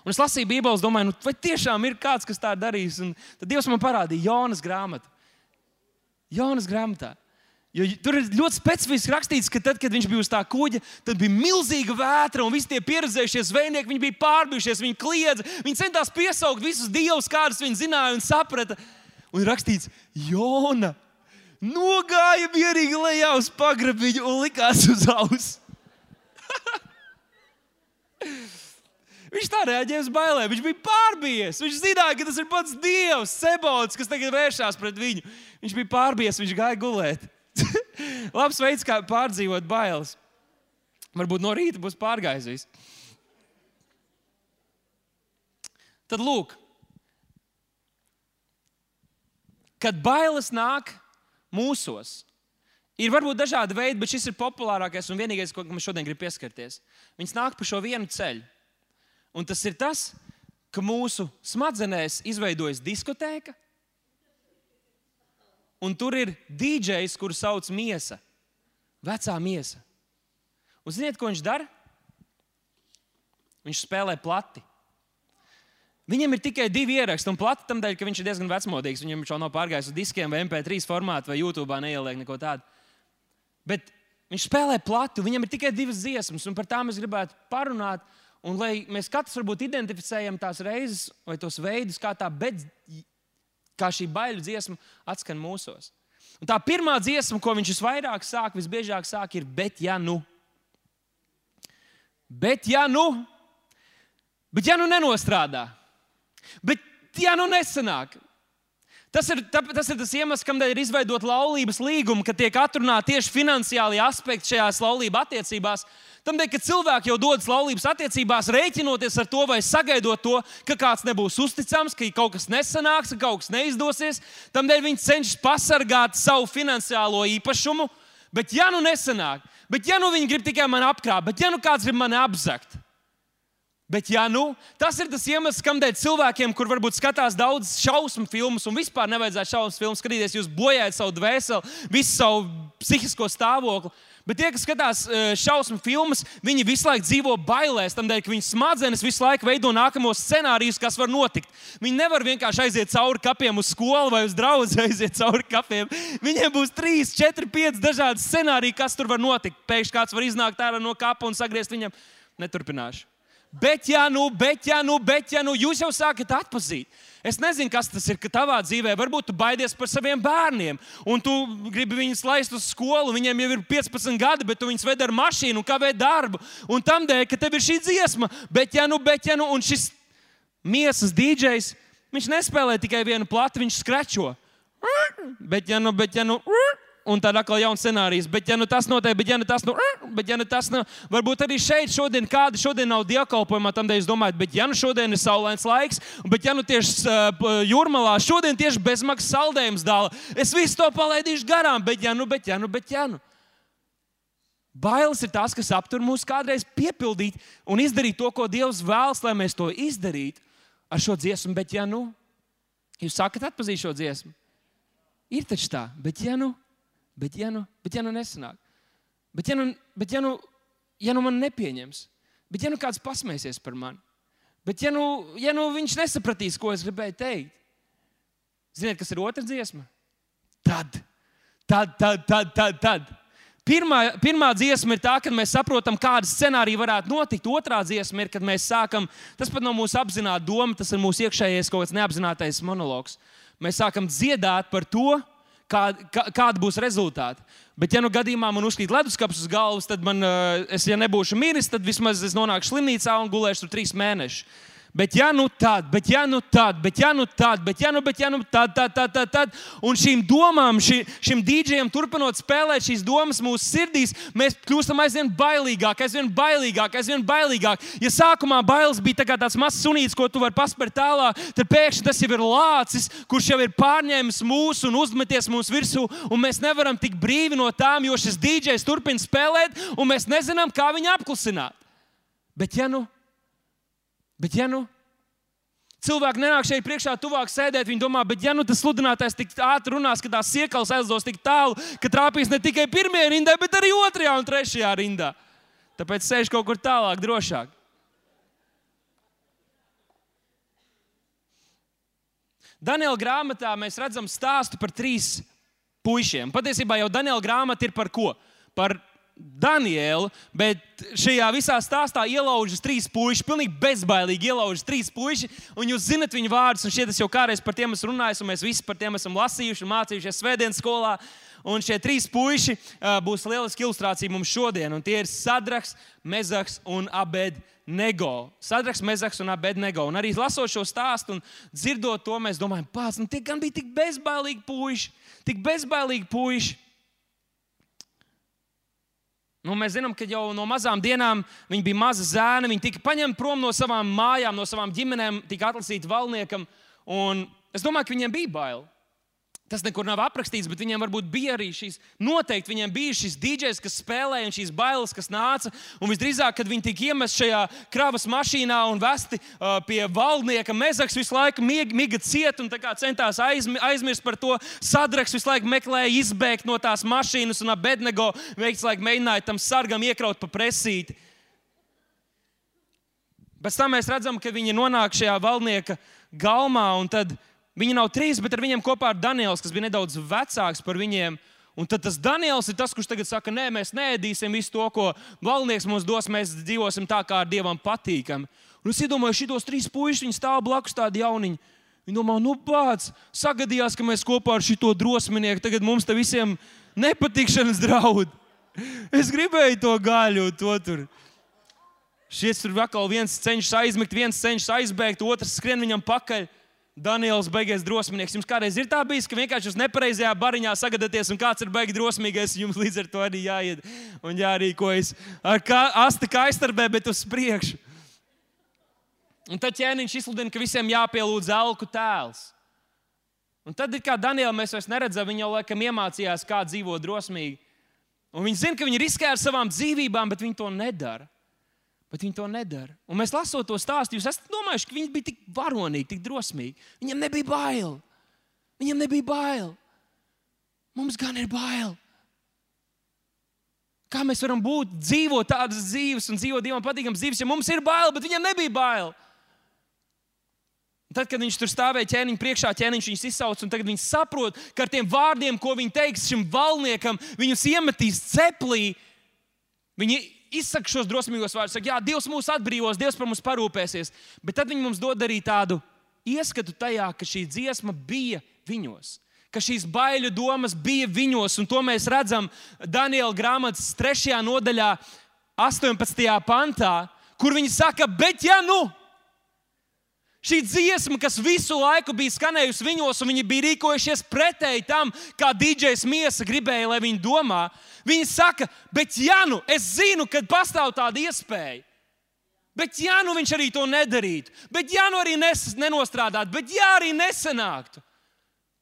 A: Un es lasīju Bībeles, domāju, nu, vai tiešām ir kāds, kas tā darīs. Un tad Dievs man parādīja Jonas grāmatu. Jonas grāmatā. Jo tur ir ļoti specifiski rakstīts, ka tad, kad viņš bija uz tā kuģa, tad bija milzīga vētra, un visi tie pieredzējušie zvejnieki viņi bija pārbijušies, viņi kliedza, viņi centās piesaukt visus dievus, kādus viņi zināja un saprata. Un rakstīts, Jona, nogāja mierīgi lejā uz pagrabiņu un likās uz auss. Viņš tā reaģēja uz bailēm. Viņš bija pārbies. Viņš zināja, ka tas ir pats Dievs, Sebots, kas tagad vēršās pret viņu. Viņš bija pārbies, viņš gāja gulēt. Labs veids, kā pārdzīvot bailes. Varbūt no rīta būs pārgājis. Tad lūk, kad bailes nāk, mūsos. Ir varbūt dažādi veidi, bet šis ir populārākais un vienīgais, ko mēs šodien gribam pieskarties. Viņas nāk pa šo vienu ceļu. Un tas ir tas, ka mūsu smadzenēs izveidojas diskotēka, un tur ir DJs, kuru sauc Miesa, vecā miesa. Un ziniet, ko viņš dara? Viņš spēlē plati. Viņam ir tikai divi ieraksti, un plati tam dēļ, ka viņš ir diezgan vecmodīgs. Viņam jau nav pārgājis uz diskiem, vai MP3 formātu, vai YouTube neieliek neko tādu. Bet viņš spēlē plati, viņam ir tikai divas dziesmas, un par tām es gribētu parunāt. Un lai mēs katrs varbūt identificējam tās reizes vai tos veidus, kā, tā, bet, kā šī baiļu dziesma atskan mūsos. Un tā pirmā dziesma, ko viņš visvairāk sāk, visbiežāk sāk, ir Bet, ja nu. Bet, ja nu, bet, ja nu nenostrādā, Bet, ja nu nesanāk, Tas ir, tas ir tas iemesls, kādēļ ir izveidota laulības līguma, ka tiek atrunāti tieši finansiāli aspekti šajās laulības attiecībās. Tādēļ, ka cilvēki jau dodas laulības attiecībās, rēķinoties ar to vai sagaidot to, ka kāds nebūs uzticams, ka kaut kas nesanāks, ka kaut kas neizdosies. Tādēļ viņi cenšas pasargāt savu finansiālo īpašumu. Bet, ja nu nesanāk, bet ja nu viņi grib tikai mani apkrāpt, bet ja nu kāds grib mani apzakt, Bet, ja nu, tas ir tas iemesls, kādēļ cilvēkiem, kur varbūt skatās daudz šausmu filmas un vispār nevajadzētu šausmu filmu skatīties, jūs bojājat savu dvēseli, visu savu psihisko stāvokli. Bet tie, kas skatās e, šausmu filmas, viņi visu laiku dzīvo bailēs, tādēļ, ka viņu smadzenes visu laiku veido nākamos scenārijus, kas var notikt. Viņi nevar vienkārši aiziet cauri kapiem uz skolu vai uz draugu, aiziet cauri kapiem. Viņiem būs trīs, četri, pieci dažādi scenāriji, kas tur var notikt. Pēkšņi kāds var iznākt ārā no kapa un sagriezt viņam. Neturpināšu. Bet, ja nu, bet, ja nu, bet, ja nu, jūs jau sākat atpazīt. Es nezinu, kas tas ir, tavā dzīvē varbūt tu baidies par saviem bērniem, un tu gribi viņus laist uz skolu. Viņiem jau ir 15 gadi, bet tu viņus ved ar mašīnu kavē darbu. Un tam dēļ, ka tev ir šī dziesma, bet, ja nu, bet, ja nu, un šis miesas dīdžejs, viņš nespēlē tikai vienu plati, viņš skrečo. Bet, ja nu, bet, ja nu, un tad atkal jauns scenārijs. Bet, ja nu tas notiek, bet, ja nu tas, nu, bet, ja nu tas, nu, varbūt arī šeit šodien kāda šodien nav dievkalpojumā, tam dēļ es domāju, bet, ja nu šodien ir saulains laiks, bet, ja nu tieši uh, jūrmalā šodien tieši bezmaksas saldējums dāla, es visu to palaidīšu garām, bet, ja nu, bet, ja nu, bet, ja nu. Bailes ir tas, kas aptur mūs kādreiz piepildīt un izdarīt to, ko Dievs vēlas, lai mēs to izdarītu ar šo dziesmu. Bet, ja nu, jūs sākat atpazīt šo dziesmu, ir taču tā, bet, ja nu, Bet ja nu, bet ja nu nesanāk, bet ja nu, bet ja nu, ja nu man nepieņems, bet ja nu kāds pasmēsies par mani, bet ja nu, ja nu viņš nesapratīs, ko es gribēju teikt, ziniet, kas ir otra dziesma? Tad, tad, tad, tad, tad. tad. Pirmā, pirmā dziesma ir tā, kad mēs saprotam, kāda scenārija varētu notikt. Otrā dziesma ir, kad mēs sākam, tas pat nav mūsu apzināta doma, tas ir mūsu iekšējais kaut kāds neapzinātais monologs. Mēs sākam dziedāt par to, kā, kā, kāda būs rezultāti. Bet, ja nu gadījumā man uzkrīt leduskapis uz galvas, tad man, eh, es, ja nebūšu miris, tad vismaz es nonākšu slimnīcā un gulēšu tur trīs mēnešus. Bet, ja nu tad, bet, ja nu tad, bet, ja nu tad, bet, ja nu, bet, ja nu tad, tad, tad, tad, tad. Un šīm domām, ši, šim dīdžiem turpinot spēlēt šīs domas mūsu sirdīs, mēs kļūstam aizvien bailīgāk, aizvien bailīgāk, aizvien bailīgāk. Ja sākumā bailes bija tā tāds mazs sunīts, ko tu vari paspērt tālāk, tad pēkšņi tas jau ir lācis, kurš jau ir pārņēmis mūsu un uzmeties mūsu virsū, un mēs nevaram tik brīvi no tām, jo šis dīdžejs turpina spēlēt, un mēs nezinām, kā viņu apklusināt. Bet, ja nu, Bet, ja nu cilvēki nenāk šeit priekšā, tuvāk sēdēt, viņi domā, bet, ja nu tas sludinātājs tik ātri runās, ka tās siekals aizdos tik tālu, ka trāpīs ne tikai pirmajā rindā, bet arī otrajā un trešajā rindā. Tāpēc sēž kaut kur tālāk, drošāk. Daniela grāmatā mēs redzam stāstu par trīs puišiem. Patiesībā jau Daniela grāmata ir par ko? Par Danielu, bet šajā visā stāstā ielaužas trīs puiši, pilnīgi bezbailīgi ielaužas trīs puiši, un jūs zinat viņu vārdus, un šie tas jau kādreiz par tiem esmu runājis, un mēs visi par tiem esam lasījuši un mācījušies svētdienas skolā. Un šie trīs puiši uh, būs lieliski ilustrācija mums šodien, tie ir Sadraks, Mezaks un Abednego. Sadraks, Mezaks un Abednego. Un arī lasot šo stāstu un dzirdot to, mēs domājam, pats, nu tie gan bija tik bezbailīgi puiši, tik bezbailīgi puiši. Nu, mēs zinām, ka jau no mazām dienām viņi bija mazi zēni. Viņi tika paņemti prom no savām mājām, no savām ģimenēm, tika atlasīti valniekam. Es domāju, ka viņiem bija bail. Tas nekur nav aprakstīts, bet viņiem varbūt bija arī šīs, noteikti viņiem bija šis dīdžers, kas spēlēja, un šīs bailes, kas nāca. Un visdrīzāk, kad viņi tika iemesti šajā kravas mašīnā un vesti uh, pie valdnieka, Mezaks visu laiku miga, miga ciet un centās aizmi, aizmirst par to. Sadraks visu laiku meklēja izbēgt no tās mašīnas, un Abednego veikts laiku mēģināja tam sargam iekraut pa presīti. Pēc tam mēs redzam, ka viņi nonāk šajā valdnieka galmā, un tad viņi Viņi nav trīs, bet ar viņiem kopā ir Daniels, kas bija nedaudz vecāks par viņiem. Un tad tas Daniels ir tas, kurš tagad saka, nē, mēs neēdīsim visu to, ko valdnieks mums dos, mēs dzīvosim tā, kā dievam patīkam. Un es iedomājos, šitos trīs puikas, viņi stāv blakus tādi jauniņi. Viņi domā, nu, pats sagadījās, ka mēs kopā ar šo drosminieku tagad mums te visiem nepatikšanas draud. Es gribēju to gaļu, to tur. Šis tur atkal viens cenšas aizmigt, viens cenšas aizbēgt, otrs skrien viņam pakaļ. Daniels beigas drosmīgs. Jums kādreiz ir tā bijis, ka vienkārši jūs nepareizajā bariņā sagadaties, un kāds ir beigas drosmīgais, jums līdz ar to arī jāiet un jārīkojas ar kā, asti kā aiztarbē, bet uz priekšu. Un tad ķēniņš izsludina, ka visiem jāpielūdz elku tēls. Un tad, kā Daniela, mēs vairs neredzam, viņa jau laikam iemācījās, kā dzīvot drosmīgi. Un viņi zina, ka viņi riskē ar savām dzīvībām, bet viņi to nedara. Bet viņi to nedara. Un mēs lasot to stāstu, jūs esat domājuši, ka viņi bija tik varonīgi, tik drosmīgi. Viņam nebija bail. Viņam nebija bail. Mums gan ir bail. Kā mēs varam būt, dzīvot tādas dzīves un dzīvot Dievam patīkamas dzīves, ja mums ir bail, bet viņam nebija bail. Tad, kad viņš tur stāvēja ķēniņa priekšā, ķēniņš viņus izsauca, un tagad viņi saprot, ka ar tiem vārdiem, ko viņi teiks šim valniekam, viņus iemetīs ceplī. Viņi izsaka šos drosmīgos vārdus, saka, Jā, Dievs mūs atbrīvos, Dievs par mums parūpēsies. Bet tad viņi mums dod arī tādu ieskatu tajā, ka šī dziesma bija viņos. Ka šīs baiļu domas bija viņos, un to mēs redzam Daniela grāmatas 3. nodaļā, 18. pantā, kur viņi saka, bet ja nu, Šī dziesma, kas visu laiku bija skanējusi viņos, un viņi bija rīkojušies pretēji tam, kā DJs Miesa gribēja, lai viņi domā. Viņi saka, bet ja nu es zinu, ka pastāv tāda iespēja, bet ja nu viņš arī to nedarītu, bet ja nu arī nes, nenostrādātu, bet ja arī nesanāktu,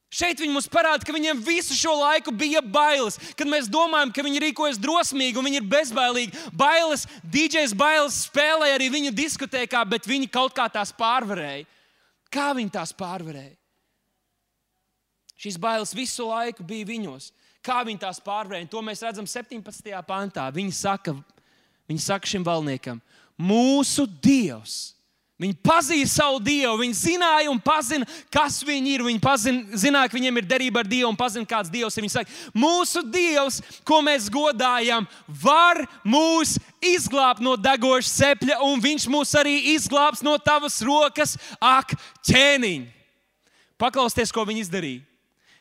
A: Šeit viņi mums parāda, ka viņiem visu šo laiku bija bailes. Kad mēs domājam, ka viņi rīkojas drosmīgi un viņi ir bezbailīgi, bailes, DJs bailes spēlēja arī viņu diskotēkā, bet viņi kaut kā tās pārvarēja. Kā viņi tās pārvarēja? Šīs bailes visu laiku bija viņos. Kā viņi tās pārvarēja? To mēs redzam 17. pantā. Viņi saka, viņi saka šim valniekam, mūsu Dievs Viņi pazīst savu Dievu, viņi zināja un pazina, kas viņi ir. Viņi pazina, zināja, ka viņiem ir derība ar Dievu un pazina, kāds Dievs ir. Viņi saka, mūsu Dievs, ko mēs godājam, var mūs izglābt no degoša sepļa, un Viņš mūs arī izglābs no tavas rokas, ak, ķēniņ. Paklausieties, ko viņi izdarīja.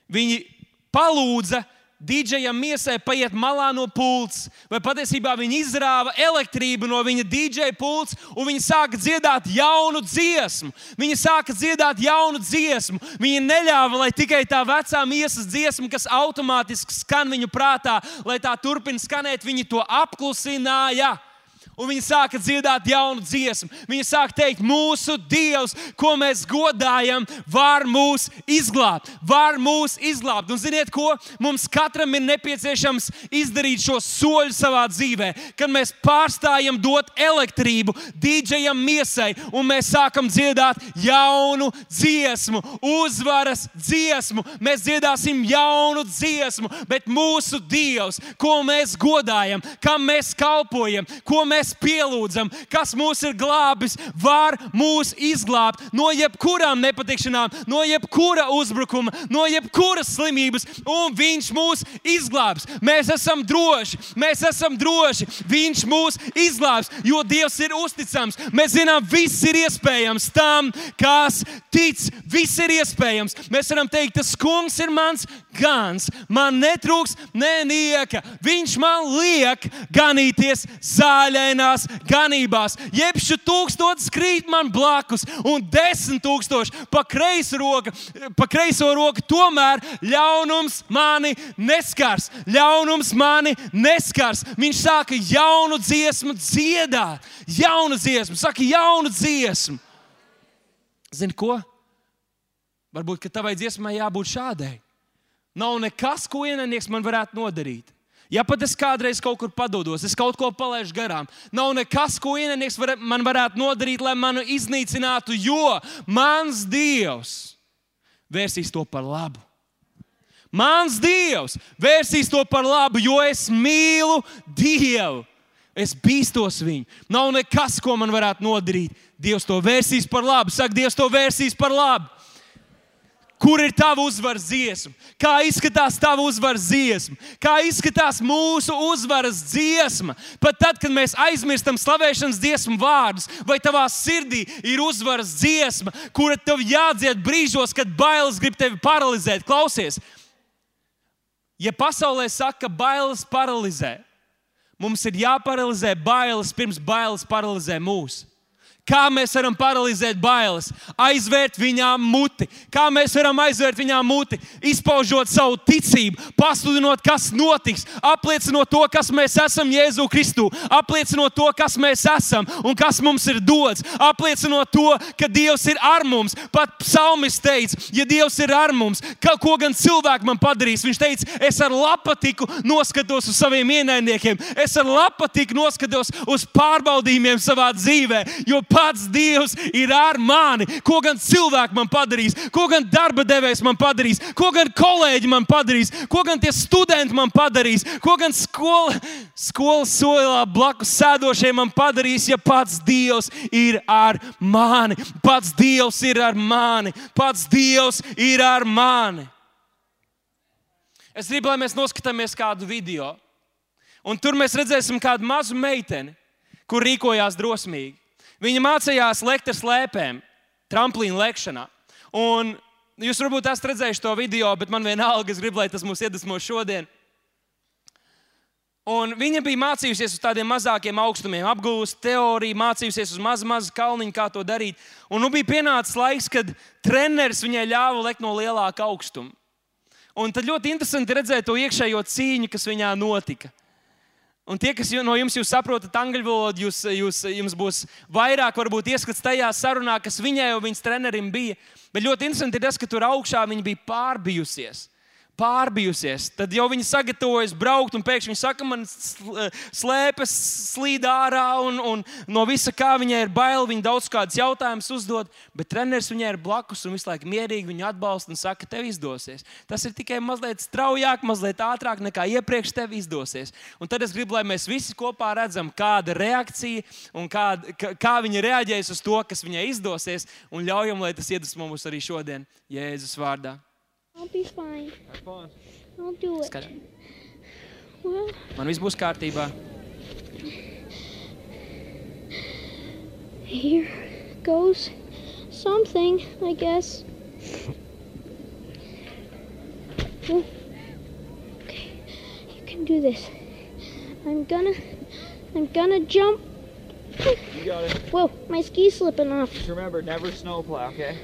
A: Viņi palūdza Dīdžejam miesai paiet malā no pults, vai patiesībā viņi izrāva elektrību no viņa dīdžeja pults, un viņi sāka dziedāt jaunu dziesmu. Viņi sāka dziedāt jaunu dziesmu. Viņi neļāva, lai tikai tā vecā miesas dziesma, kas automātiski skan viņu prātā, lai tā turpina skanēt, viņi to apklusināja un viņi sāka dziedāt jaunu dziesmu. Viņi sāka teikt, mūsu Dievs, ko mēs godājam, var mūs izglābt, var mūs izglābt. Un ziniet, ko mums katram ir nepieciešams izdarīt šo soļu savā dzīvē, kad mēs pārstājam dot elektrību dīdžejam miesai, un mēs sākam dziedāt jaunu dziesmu, uzvaras dziesmu. Mēs dziedāsim jaunu dziesmu, bet mūsu Dievs, ko mēs godājam, kam mēs kalpojam, ko mēs mēs pielūdzam, kas mūs ir glābis, var mūs izglābt no jebkurām nepatikšanām, no jebkura uzbrukuma, no jebkuras slimības, un Viņš mūs izglābs. Mēs esam droši, mēs esam droši. Viņš mūs izglābs, jo Dievs ir uzticams. Mēs zinām, viss ir iespējams tam, kas tic. Viss ir iespējams. Mēs varam teikt, tas kungs ir mans gans, man netrūks nenieka. Viņš man liek ganīties zāļainā dīvainās ganībās. Jebšu tūkstotis krīt man blakus, un desmit tūkstoši pa kreiso roku, pa kreiso roku tomēr ļaunums mani neskars. Ļaunums mani neskars. Viņš sāka jaunu dziesmu dziedāt, jaunu dziesmu, saka, jaunu dziesmu. Zini ko? Varbūt, tavai dziesmai jābūt šādai. Nav nekas, ko ienaidnieks man varētu nodarīt. Ja pat es kādreiz kaut kur padodos, es kaut ko palaidu garām, nav nekas, ko ienaidnieks var, man varētu nodarīt, lai mani iznīcinātu, jo mans Dievs vērsīs to par labu. Mans Dievs vērsīs to par labu, jo es mīlu Dievu. Es bīstos viņu. Nav nekas, ko man varētu nodarīt. Dievs to vērsīs par labu. Saka, Dievs to vērsīs par labu. Kur ir tava uzvaras dziesma? Kā izskatās tava uzvaras dziesma? Kā izskatās mūsu uzvaras dziesma? Pat tad, kad mēs aizmirstam slavēšanas dziesmu vārdus, vai tavā sirdī ir uzvaras dziesma, kura tev jādzied brīžos, kad bailes grib tevi paralizēt. Klausies, ja pasaulē saka, ka bailes paralizē, mums ir jāparalizē bailes pirms bailes paralizē mūsu. Kā mēs varam paralizēt bailes, aizvērt viņām muti, kā mēs varam aizvērt viņām muti, izpaužot savu ticību, pasludinot, kas notiks, apliecinot to, kas mēs esam Jēzu Kristu, apliecinot to, kas mēs esam un kas mums ir dots, apliecinot to, ka Dievs ir ar mums. Pat psalmis teica, ja Dievs ir ar mums, ka, ko gan cilvēki man padarīs, viņš teica, es ar lapatiku noskatos uz saviem ienaidniekiem, es ar lapatiku noskatos uz pārbaudījumiem savā dzīvē. Jo pats Dievs ir ar mani. Ko gan cilvēki man padarīs, ko gan darba devējs man padarīs, ko gan kolēģi man padarīs, ko gan tie studenti man padarīs, ko gan skola, skolas solā blakus sēdošie man padarīs, ja pats Dievs ir ar mani. Pats Dievs ir ar mani. Pats Dievs ir ar mani. Es gribu, lai mēs noskatāmies kādu video. Un tur mēs redzēsim kādu mazu meiteni, kur rīkojās drosmīgi. Viņa mācījās lekt ar slēpēm, tramplīna lekšanā. Un jūs varbūt esat redzējuši to video, bet man vienalga, es gribu, lai tas mūs iedvesmo šodien. Un viņa bija mācījusies uz tādiem mazākiem augstumiem, apgūst teoriju, mācījusies uz mazu, mazu kalniņu, kā to darīt. Un nu bija pienācis laiks, kad treneris viņai ļāva lekt no lielāka augstuma. Un tad ļoti interesanti redzēt to iekšējo cīņu, kas viņā notika. Un tie, kas no jums saprotat angļu valodu, jūs, jūs, jums būs vairāk varbūt ieskats tajā sarunā, kas viņai un viņas trenerim bija. Bet ļoti interesanti ir tas, ka tur augšā viņa bija pārbijusies pārbijusies. Tad jau viņi sagatavojas braukt, un pēkšņi viņi saka, man slēpes slīd ārā, un, un no visa kā viņai ir bail. Viņa daudz kādus jautājumus uzdod, bet treneris viņai ir blakus un visu laiku mierīgi viņu atbalsta un saka, tev izdosies. Tas ir tikai mazliet straujāk, mazliet ātrāk nekā iepriekš tev izdosies. Un tad es gribu, lai mēs visi kopā redzam, kāda reakcija un kā, kā viņa reaģēs uz to, kas viņai izdosies, un ļaujam, lai tas iedvesmo mums arī šodien Jēzus vārdā.
B: I'll be fine.
C: Have fun.
B: I'll do it.
A: Skat-
B: Well,
A: Man viss būs kārtībā.
B: here goes something, I guess. Oh, Okay, you can do this. I'm gonna, I'm gonna jump.
C: You got it.
B: Whoa, my ski's slipping off.
C: Just remember, never snowplow, okay?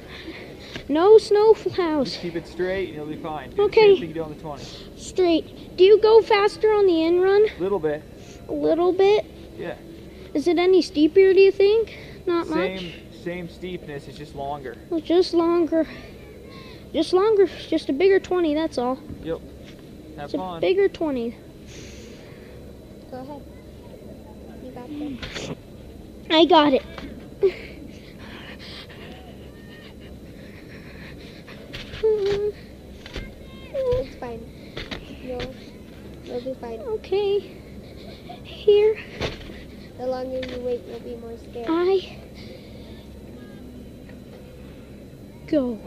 B: No snow plows.
C: Keep it straight and you'll be fine. Do
B: Okay.
C: The you do on the 20.
B: Straight. Do you go faster on the in run?
C: A little bit.
B: A little bit.
C: Yeah.
B: Is it any steeper? Do you think? Not much.
C: Same same steepness, it's just longer.
B: Well, just longer. Just longer. Just a bigger 20, that's all.
C: Yep. Have
B: It's a
C: fun.
B: bigger 20.
D: Go ahead. You got this.
B: I got it.
D: It's fine. You'll, you'll be fine.
B: okay. Here
D: The longer you wait, you'll be more scared.
B: I go.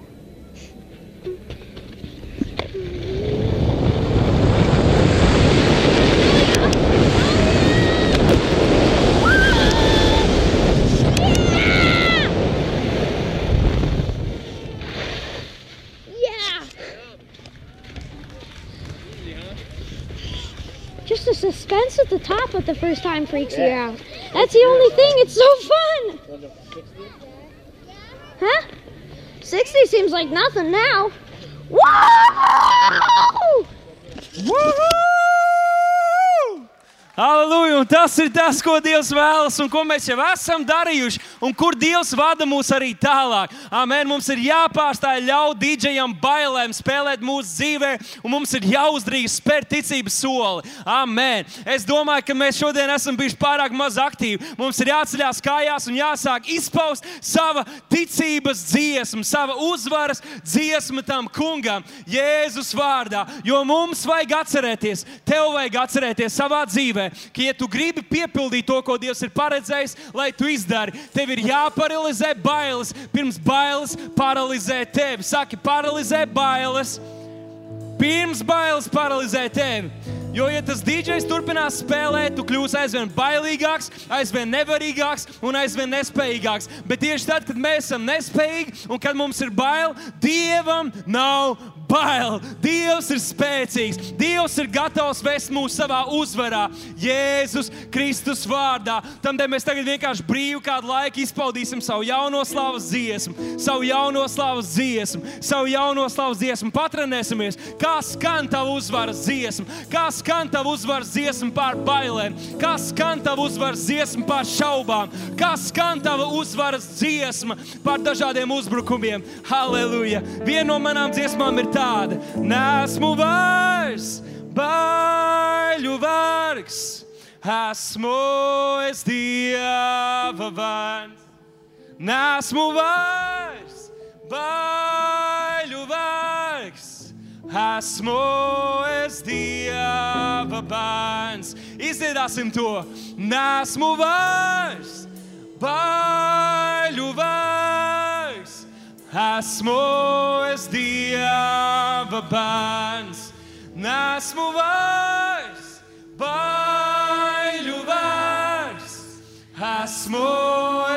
B: Yeah. Just the suspense at the first time freaks you out. That's the only thing. It's so fun. Huh? 60 seems like nothing now. Whoa!
A: Halleluja! Un tas ir tas, ko Dievs vēlas un ko mēs jau esam darījuši, un kur Dievs vada mūs arī tālāk. Amen. Mums ir jāpārstāj ļaut dīdžejam bailēm spēlēt mūsu dzīvē, un mums ir jāuzdrīkst spērt ticības soli. Amen. Es domāju, ka mēs šodien esam bijuši pārāk maz aktīvi. Mums ir jāceļās kājās un jāsāk izpaust sava ticības dziesma, sava uzvaras dziesma tam kungam, Jēzus vārdā. Jo mums vajag atcerēties, tev vajag atcerēties savā dzīvē, ka, ja tu gribi piepildīt to, ko Dievs ir paredzējis, lai tu izdari, tev ir jāparalizē bailes, pirms bailes paralizē tevi. Saki, paralizē bailes, pirms bailes paralizē tevi. Jo, ja tas DJs turpinās spēlēt, tu kļūsi aizvien bailīgāks, aizvien nevarīgāks un aizvien nespējīgāks. Bet tieši tad, kad mēs esam nespējīgi un kad mums ir bail, Dievam nav bail. Dievs ir spēcīgs. Dievs ir gatavs vest mūs savā uzvarā, Jēzus Kristus vārdā. Tādēļ mēs tagad vienkārši brīvi kādu laiku izpaudīsim savu jauno slavas dziesmu, savu jauno slavas dziesmu, savu jauno slavas dziesmu. Patrenēsimies, kā skan tava uzvaras dziesma, kā skan tava uzvaras dziesma pār bailēm, kā skan tava uzvaras dziesma pār šaubām, kā skan tava uzvaras dziesma pār dažādiem uzbrukumiem. Halleluja! Viena no manām dziesmām ir tāda: Nesmu vairs baiļu vargs, esmu es dieva vārds. Nesmu vairs baiļu vārgs, esmu es dieva bērns. Izdziedāsim to! Nesmu vairs baiļu vārgs, Esmu es Dieva bērns, nesmu vairs bailju vairs. Esmu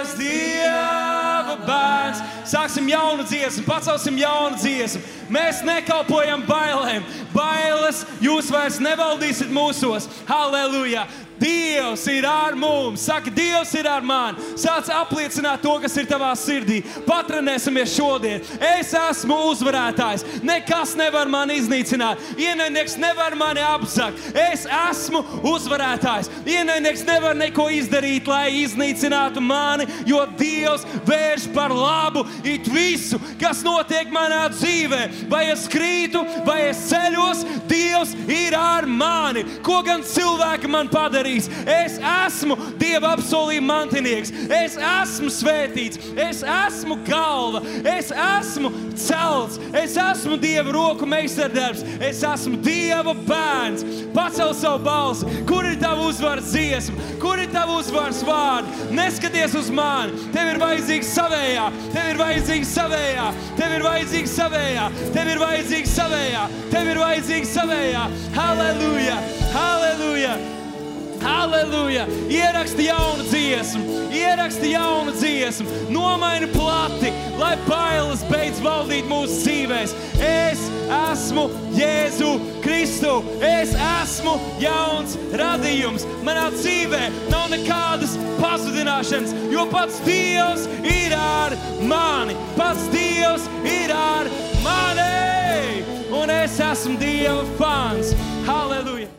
A: es Dieva bērns. Sāksim jaunu dziesmu, pacelsim jaunu dziesmu. Mēs nekalpojam bailēm. Bailes jūs vairs nevaldīsiet mūsos. Halleluja! Dievs ir ar mums. Saka, Dievs ir ar mani. Sāc apliecināt to, kas ir tavā sirdī. Patrenēsimies šodien. Es esmu uzvarētājs. Nekas nevar mani iznīcināt. Ienaidnieks nevar mani apzakt. Es esmu uzvarētājs. Ienaidnieks nevar neko izdarīt, lai iznīcinātu mani, jo Dievs vērš par labu it visu, kas notiek manā dzīvē. Vai es krītu, vai es ceļos, Dievs ir ar mani. Ko gan cilvēki man padarīs? Es esmu Dieva apsolījuma mantinieks, es esmu svētīts, es esmu galva, es esmu celts, es esmu Dieva roku meistardarbs, es esmu Dieva bērns. Pacel savu balsi, kur ir tava uzvaras dziesma, kur ir tava uzvaras vārdi. Neskaties uz mani, tev ir vajadzīgs savējā, tev ir vajadzīgs savējā, tev ir vajadzīgs savējā, tev ir vajadzīgs savējā, tev ir vajadzīgs savējā. Halleluja! Halleluja! Halleluja! Ieraksti jaunu dziesmu, ieraksti jaunu dziesmu, nomaini plati, lai bailes beidz valdīt mūsu dzīvēs. Es esmu Jēzu Kristu, es esmu jauns radījums. Manā dzīvē nav nekādas pazudināšanas, jo pats Dievs ir ar mani. Pats Dievs ir ar mani! Un es esmu Dieva fans. Halleluja!